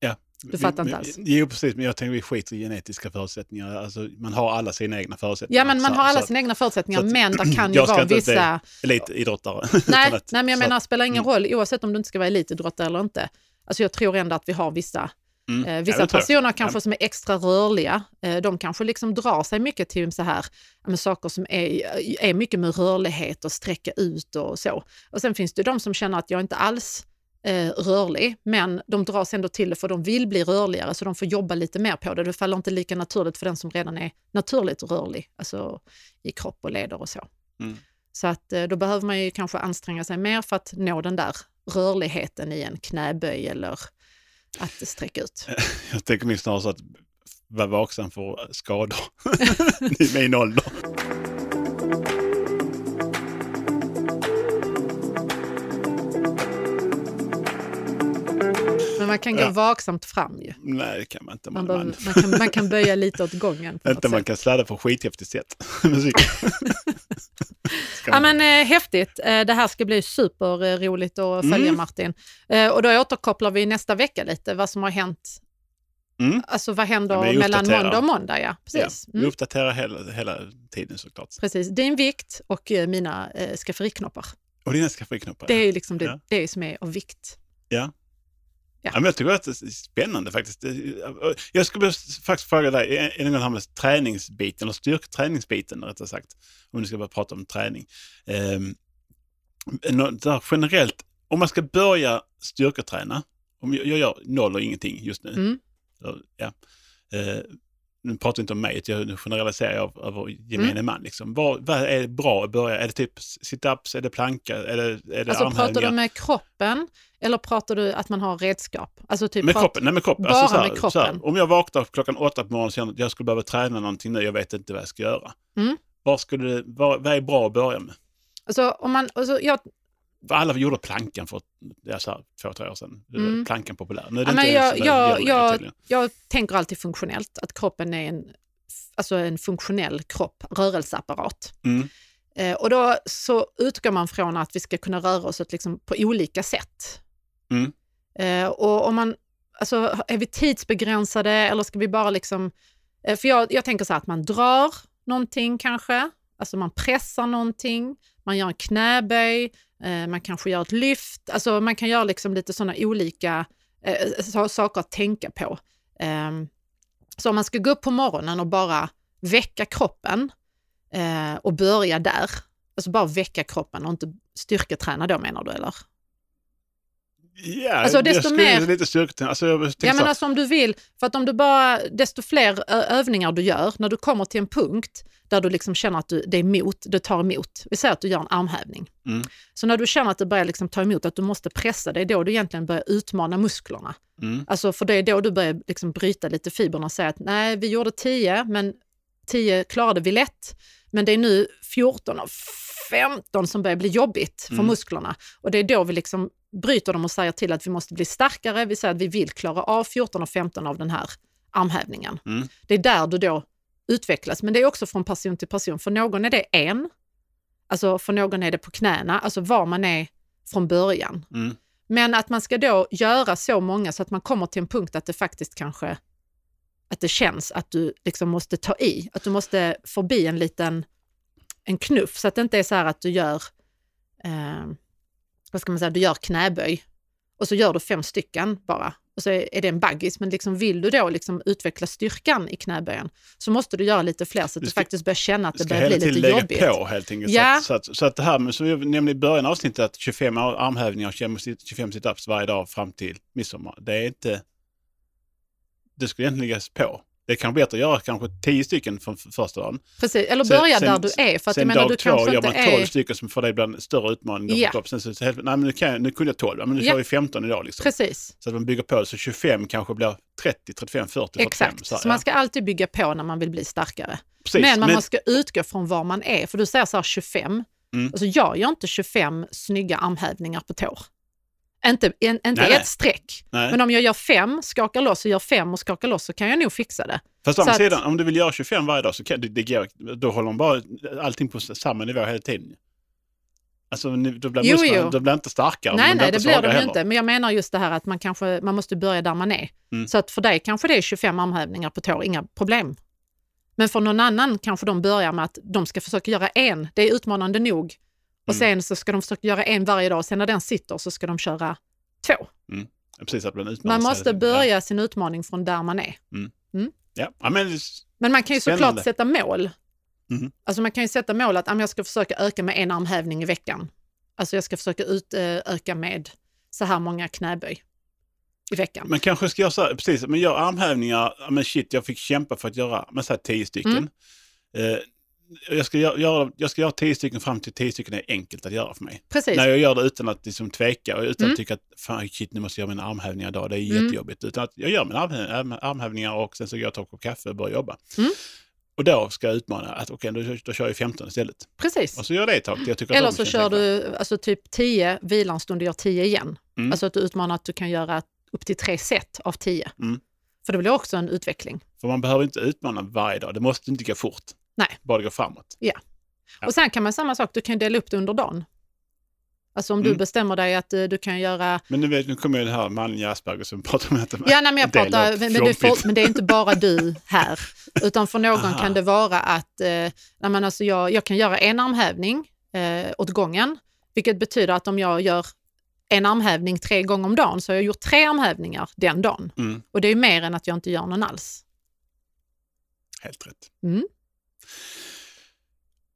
Ja. Du fattar inte alls? Jo, precis. Men jag tänker vi skiter i genetiska förutsättningar. Alltså, man har alla sina egna förutsättningar. Ja, men man Så- har alla så sina egna förutsättningar, att- men det kan ju Jag ska vara inte bli vissa... Elitidrottare. Nej, Utan nej, att- men jag menar, att- det spelar ingen mm. roll oavsett om du inte ska vara elitidrottare eller inte. Alltså jag tror ändå att vi har vissa, Mm. eh, Ja, vissa personer kanske som är extra rörliga. Eh, de kanske liksom drar sig mycket till så här, ja, men saker som är, är mycket med rörlighet och sträcka ut och så. Och sen finns det de som känner att jag inte alls eh, rörlig, men de dras ändå till det för de vill bli rörligare så de får jobba lite mer på det. Det faller inte lika naturligt för den som redan är naturligt rörlig, alltså i kropp och leder och så. Mm. Så att då behöver man ju kanske anstränga sig mer för att nå den där rörligheten i en knäböj eller att sträcka ut. Jag tänker mig snarare så att vara vaksam för skador i min ålder. Man kan gå Ja. vaksamt fram ju. Nej, det kan man inte. Man, Man, man, man, kan, man kan böja lite åt gången. Inte man sätt. kan sladda på skithäftigt sätt. Musik. Ja, men, eh, häftigt. Eh, det här ska bli superroligt att följa Mm. Martin. Eh, och då återkopplar vi nästa vecka lite vad som har hänt. Mm. Alltså vad händer Ja, mellan måndag och måndag? Ja, precis. Ja, vi Mm. uppdaterar hela, hela tiden såklart. precis. Din vikt och eh, mina eh, skafferiknoppar. Och dina skafferiknoppar. Det är ju liksom det, Ja. det som är av vikt. Ja. Ja. Ja. men jag tycker att det är spännande faktiskt. Jag skulle faktiskt fråga dig, det någon här med träningsbiten, eller styrketräningsbiten rättare sagt, om du ska börja prata om träning. Um, där generellt, om man ska börja styrketräna, om jag, jag gör noll och ingenting just nu, Mm. så, ja. Eh, nu pratar jag inte om mig, jag- generaliserar jag över gemene Mm. man. Liksom. Vad, vad är bra att börja? Är det typ sit-ups, är det planka, är det, är det Alltså pratar du med kroppen eller pratar du att man har redskap? Alltså typ Med kroppen? Nej, med kroppen. Bara Alltså, så här, med kroppen. Här, om jag vaknar klockan åtta på morgonen och känner att jag skulle behöva träna någonting nu, jag vet inte vad jag ska göra. Mm. Vad, skulle, vad, vad är bra att börja med? Alltså, om man, alltså, jag, alla gjorde plankan för ja, så här, två, tre år sedan. Mm. Plankan populär. Nu är det Ja, men inte jag, så jag, jag, tydligen. jag tänker alltid funktionellt, att kroppen är en, alltså en funktionell kropp, rörelseapparat. Mm. Eh, och då så utgår man från att vi ska kunna röra oss åt liksom på olika sätt. Mm. Eh, och om man, alltså, är vi tidsbegränsade eller ska vi bara liksom... Eh, för jag, jag tänker så här att man drar någonting kanske, alltså man pressar någonting, man gör en knäböj, Eh, man kanske gör ett lyft, alltså man kan göra liksom lite sådana olika eh, eh saker att tänka på. Ehm, så om man ska gå upp på morgonen och bara väcka kroppen eh, och börja där, alltså bara väcka kroppen och inte styrketräna då menar du eller? Ja, Alltså, jag desto skulle mer- lite styrketräning. Alltså, jag Ja men alltså om du vill, för att om du bara, desto fler övningar du gör, när du kommer till en punkt där du liksom känner att du, det är emot, det tar emot. Vi säger att du gör en armhävning. Mm. Så när du känner att det börjar liksom ta emot, att du måste pressa, det är då du egentligen börjar utmana musklerna. mm, Alltså för det är då du börjar liksom bryta lite fibrerna och säga att nej, vi gjorde 10, men 10 klarade vi lätt. Men det är nu 14 och 15 som börjar bli jobbigt för Mm. musklerna. Och det är då vi liksom bryter dem och säger till att vi måste bli starkare. Vi säger att vi vill klara av 14 och 15 av den här armhävningen. Mm. Det är där du då utvecklas. Men det är också från person till person. För någon är det en, alltså för någon är det på knäna, alltså var man är från början. mm, Men att man ska då göra så många så att man kommer till en punkt att det faktiskt kanske att det känns att du liksom måste ta i, att du måste förbi en liten en knuff så att det inte är så här att du gör eh, vad ska man säga, du gör knäböj och så gör du fem stycken bara och så är det en baggis. Men liksom vill du då liksom utveckla styrkan i knäböjen så måste du göra lite fler så att Du du, ska- faktiskt börjar känna att Du det börjar bli lite jobbigt. på helt enkelt. Ja. Så, att, så, att, så att det här med, som jag nämnde i början av avsnittet, att 25 ar- armhävningar och 25 sit- 25 situps varje dag fram till midsommar, det är inte... Det skulle egentligen läggas på. Det kan bli bättre att göra kanske 10 stycken från första dagen. Precis, eller börja sen- där du är. För att jag Sen menar, dag du två kanske gör man 12 är... stycken som för dig blir en större utmaning. Ja. Sen så, nej, men nu, kan jag, nu kunde jag 12, ja, men nu Ja. kör vi 15 idag. Liksom. Precis. Så att man bygger på, så 25 kanske blir 30, 35, 40, 45. Exakt, Så, så, man ska alltid bygga på när man vill bli starkare. Precis, men man måste utgå från var man är, för du säger så här 25. Mm. Alltså jag gör inte 25 snygga armhävningar på tår. Inte, en, inte Nej, ett streck. nej. Men om jag gör fem, skakar loss och gör fem och skakar loss så kan jag nog fixa det. Fast å andra Så att- sidan, om du vill göra 25 varje dag så kan det, det går, då håller de bara allting på samma nivå hela tiden. Alltså då blir Jo, musklerna, jo. då blir inte starkare. nej, nej, det blir de heller. inte. Men jag menar just det här att man kanske man måste börja där man är. Mm. Så att för dig kanske det är 25 armhävningar på tår, inga problem. Men för någon annan kanske de börjar med att de ska försöka göra en. Det är utmanande nog. Och Mm. sen så ska de försöka göra en varje dag. Sen när den sitter så ska de köra två. Ja, Precis, att Man hela måste börja sin utmaning från där man är. Ja, ja men Men man kan ju Spännande. såklart sätta mål. Mhm. Alltså man kan ju sätta mål att "Ah, jag ska försöka öka med en armhävning i veckan. Alltså jag ska försöka utöka med så här många knäböj i veckan. Men kanske ska jag säga, precis, men gör armhävningar, ja, men shit jag fick kämpa för att göra, men så här tio stycken. Mm. Eh, jag, ska göra, jag ska göra tio stycken fram till tio stycken är enkelt att göra för mig. Precis. När jag gör det utan att liksom tveka och utan Mm. att tycka att fan shit nu måste jag göra mina armhävningar idag, det är Mm. jättejobbigt. Utan att jag gör mina armhävningar, arm- armhävningar och sen så går jag och tar en kopp kaffe och börjar jobba. Mm. Och då ska jag utmana att okej, då, då kör jag 15 istället. Precis. Och så gör jag det ett tag. Jag tycker Eller så kör du alltså typ 10, vilar en stund och gör 10 igen. Mm. Alltså att du utmanar att du kan göra upp till tre set av 10. Mm. För det blir också en utveckling. För man behöver inte utmana varje dag. Det måste inte gå fort. Nej. Bara går framåt. Ja. Och sen kan man samma sak, du kan dela upp det under dagen. Alltså om du Mm. bestämmer dig att eh, du kan göra Men nu, vet, nu kommer ju det här manliga Asperger som pratar om att Ja, nej, men jag pratar, men, men, får, men det är inte bara du här. Utan för någon Aha. kan det vara att eh, nej, men alltså jag, jag kan göra en armhävning eh, åt gången, vilket betyder att om jag gör en armhävning tre gånger om dagen så har jag gjort tre armhävningar den dagen. Mm, Och det är mer än att jag inte gör någon alls. helt rätt. Mm.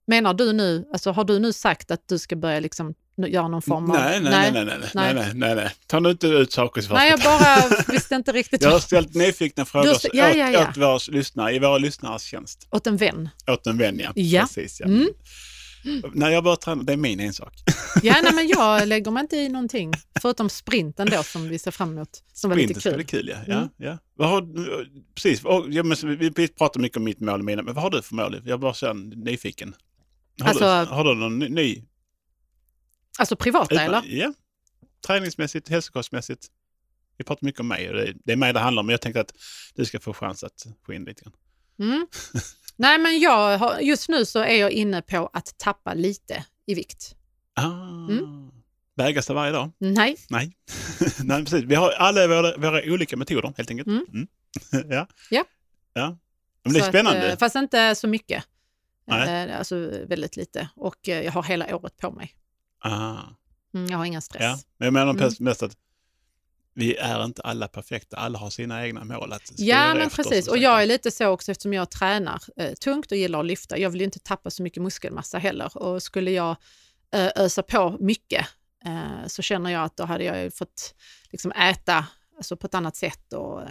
Menar du nu, alltså har du nu sagt att du ska börja liksom göra någon form av... Nej, nej, nej, nej, nej, nej, nej, nej, nej. Ta nu inte ut saker i Nej, jag bara visste inte riktigt. Jag har ställt nyfikna frågor st- ja, åt, ja, ja. åt våra lyssnare, i våra lyssnares tjänst. Åt en vän. Åt en vän, ja. Ja. Precis, ja. Mm. När jag börjar träna, det är min ensak. Ja, nej, men jag lägger mig inte i någonting. Förutom sprinten då som vi ser fram emot, som var Sprinten lite kul. bli kul, ja. ja, Mm. ja. Vad har, precis, ja, men, vi, pratar mycket om mitt mål och mina, men vad har du för mål? Jag bara så nyfiken. Har, Alltså- du, har du någon ny? Alltså privata eller? Ja. Träningsmässigt, hälsokostmässigt. Vi pratar mycket om mig och det, det är mig det handlar om, men jag tänkte att du ska få chans att få in lite grann. Mm. Nej, men jag har, just nu så är jag inne på att tappa lite i vikt. Ah. Mm. Vägas det varje dag? Nej, Nej. Nej, precis. Vi har alla våra, våra olika metoder helt enkelt. Mm. Mm. ja. Ja. ja. Men det är så spännande. Att, eh, fast inte så mycket. Nej. Eh, Alltså väldigt lite. Och eh, jag har hela året på mig. ah. Mm, jag har ingen stress. ja. Men jag menar Mm. mest att vi är inte alla perfekta. Alla har sina egna mål att Ja, men efter, precis. Och jag är lite så också eftersom jag tränar eh, tungt och gillar att lyfta. Jag vill ju inte tappa så mycket muskelmassa heller. Och skulle jag eh, ösa på mycket eh, så känner jag att då hade jag ju fått liksom, äta alltså, på ett annat sätt. Och, eh,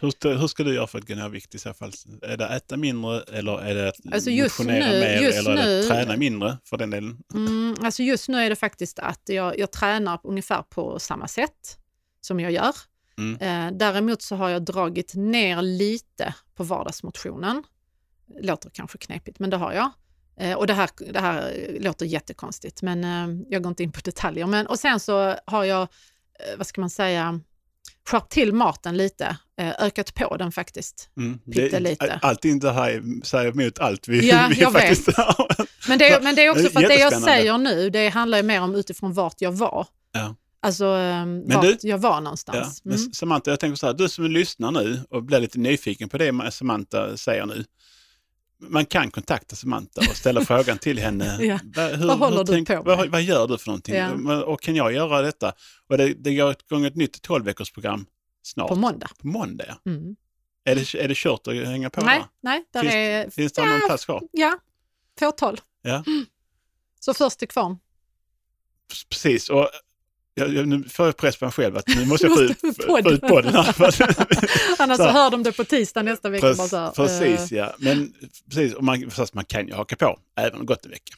Hur, ska- hur ska du göra för att gå ner i vikt i så fall? Är det att äta mindre eller är det att Alltså motionera nu- mer eller är det nu- att träna mindre för den delen? mm, alltså just nu är det faktiskt att jag, jag tränar ungefär på samma sätt som jag gör. Mm. Eh, däremot så har jag dragit ner lite på vardagsmotionen. Låter kanske knepigt, men det har jag. Eh, och det här, det här låter jättekonstigt, men eh, jag går inte in på detaljer. Men, och sen så har jag, vad ska man säga, skärpt till maten lite, ökat på den faktiskt. Mm. Pyttelite. Allt inte här säger emot allt vi, Ja, vi jag faktiskt Men det, men det är också Det för att det jag säger nu, det handlar mer om utifrån vart jag var. Ja. Alltså eh, vart du- jag var Ja, någonstans. men Mm. Samantha, jag tänker så här, du som lyssnar nu och blir lite nyfiken på det Samantha säger nu. Man kan kontakta Samantha och ställa frågan till henne. Ja. Hur, Vad håller hur du tänk- på? Vad, vad gör du för någonting? Ja. Men- Och kan jag göra detta? Och det, det går igång ett nytt 12-veckorsprogram snart. På måndag. På måndag. ja. Mm. Är det, är det kört att hänga på Nej, där? nej, där Finns- är Finns det någon plats kvar? Ja, fåtal. Ja. Så först till kvarn. Precis. Och jag, jag, nu får jag press på mig själv att nu måste jag få ut, få ut podden. Annars Så hör de det på tisdag nästa vecka. bara så här, Precis, eh, ja. Men precis, och man, fast man kan ju haka på även om det gått en vecka.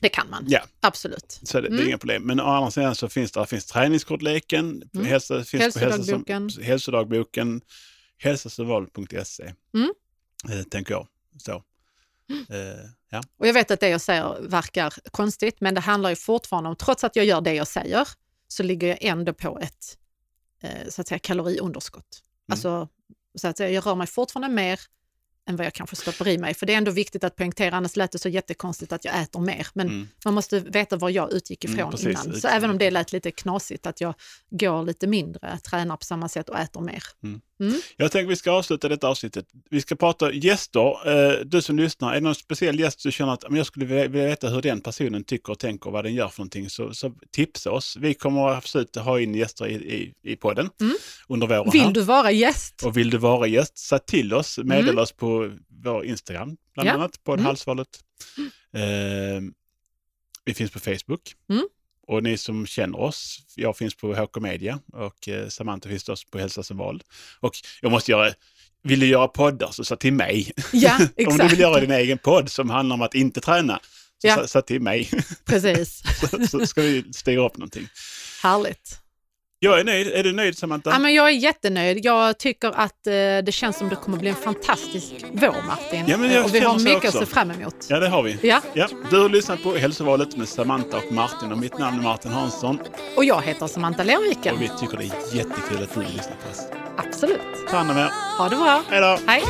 det kan man, Ja. absolut. Så det, det är Mm. inga problem. Men å andra sidan så finns det finns träningskortleken, Mm. hälsa, finns Hälsodagboken. hälsosom- hälsodagboken, hälsosamval.se, Mm. eh, tänker jag. Så. Eh, ja. Och jag vet att det jag säger verkar konstigt, men det handlar ju fortfarande om, trots att jag gör det jag säger, så ligger jag ändå på ett eh, så att säga, kaloriunderskott. Mm. Alltså, så att säga, jag rör mig fortfarande mer än vad jag kanske stoppar i mig. För det är ändå viktigt att poängtera, annars lät det så jättekonstigt att jag äter mer. Men Mm. man måste veta var jag utgick Mm, ifrån precis, innan. Så utgång. även om det lät lite knasigt att jag går lite mindre, tränar på samma sätt och äter mer. Jag tänker vi ska avsluta detta avsnittet. Vi ska prata gäster. Eh, Du som lyssnar, är det någon speciell gäst du känner att "Men jag skulle vilja veta hur den personen tycker och tänker och vad den gör för någonting, så, så tipsa oss. Vi kommer absolut att ha in gäster i, i, i podden Mm. under våren. här. Vill du vara gäst? Och vill du vara gäst, säg till oss, meddela Mm. oss på vår Instagram, bland Ja. annat, på Mm. Halsvalet. Eh, vi finns på Facebook. Och ni som känner oss, jag finns på HK Media och eh, Samantha finns också på Hälsa som val. Och jag måste göra, vill du göra poddar så sa till mig. Ja, om du vill göra din egen podd som handlar om att inte träna, så Ja. sa, sa till mig. Precis. så, så ska vi styra upp någonting. Härligt. Jag är nöjd. Är du nöjd Samantha? Ja, men jag är jättenöjd. Jag tycker att eh, det känns som det kommer bli en fantastisk vår, Martin. Ja, men jag och vi har mycket att se fram emot. Ja, det har vi. Ja, Ja, du har lyssnat på Hälsovalet med Samantha och Martin och mitt namn är Martin Hansson och jag heter Samantha Lerviken. och vi tycker det är jättekul att du lyssnar på oss. Absolut. Ta hand om er. Ha det bra. Hej då! Hej.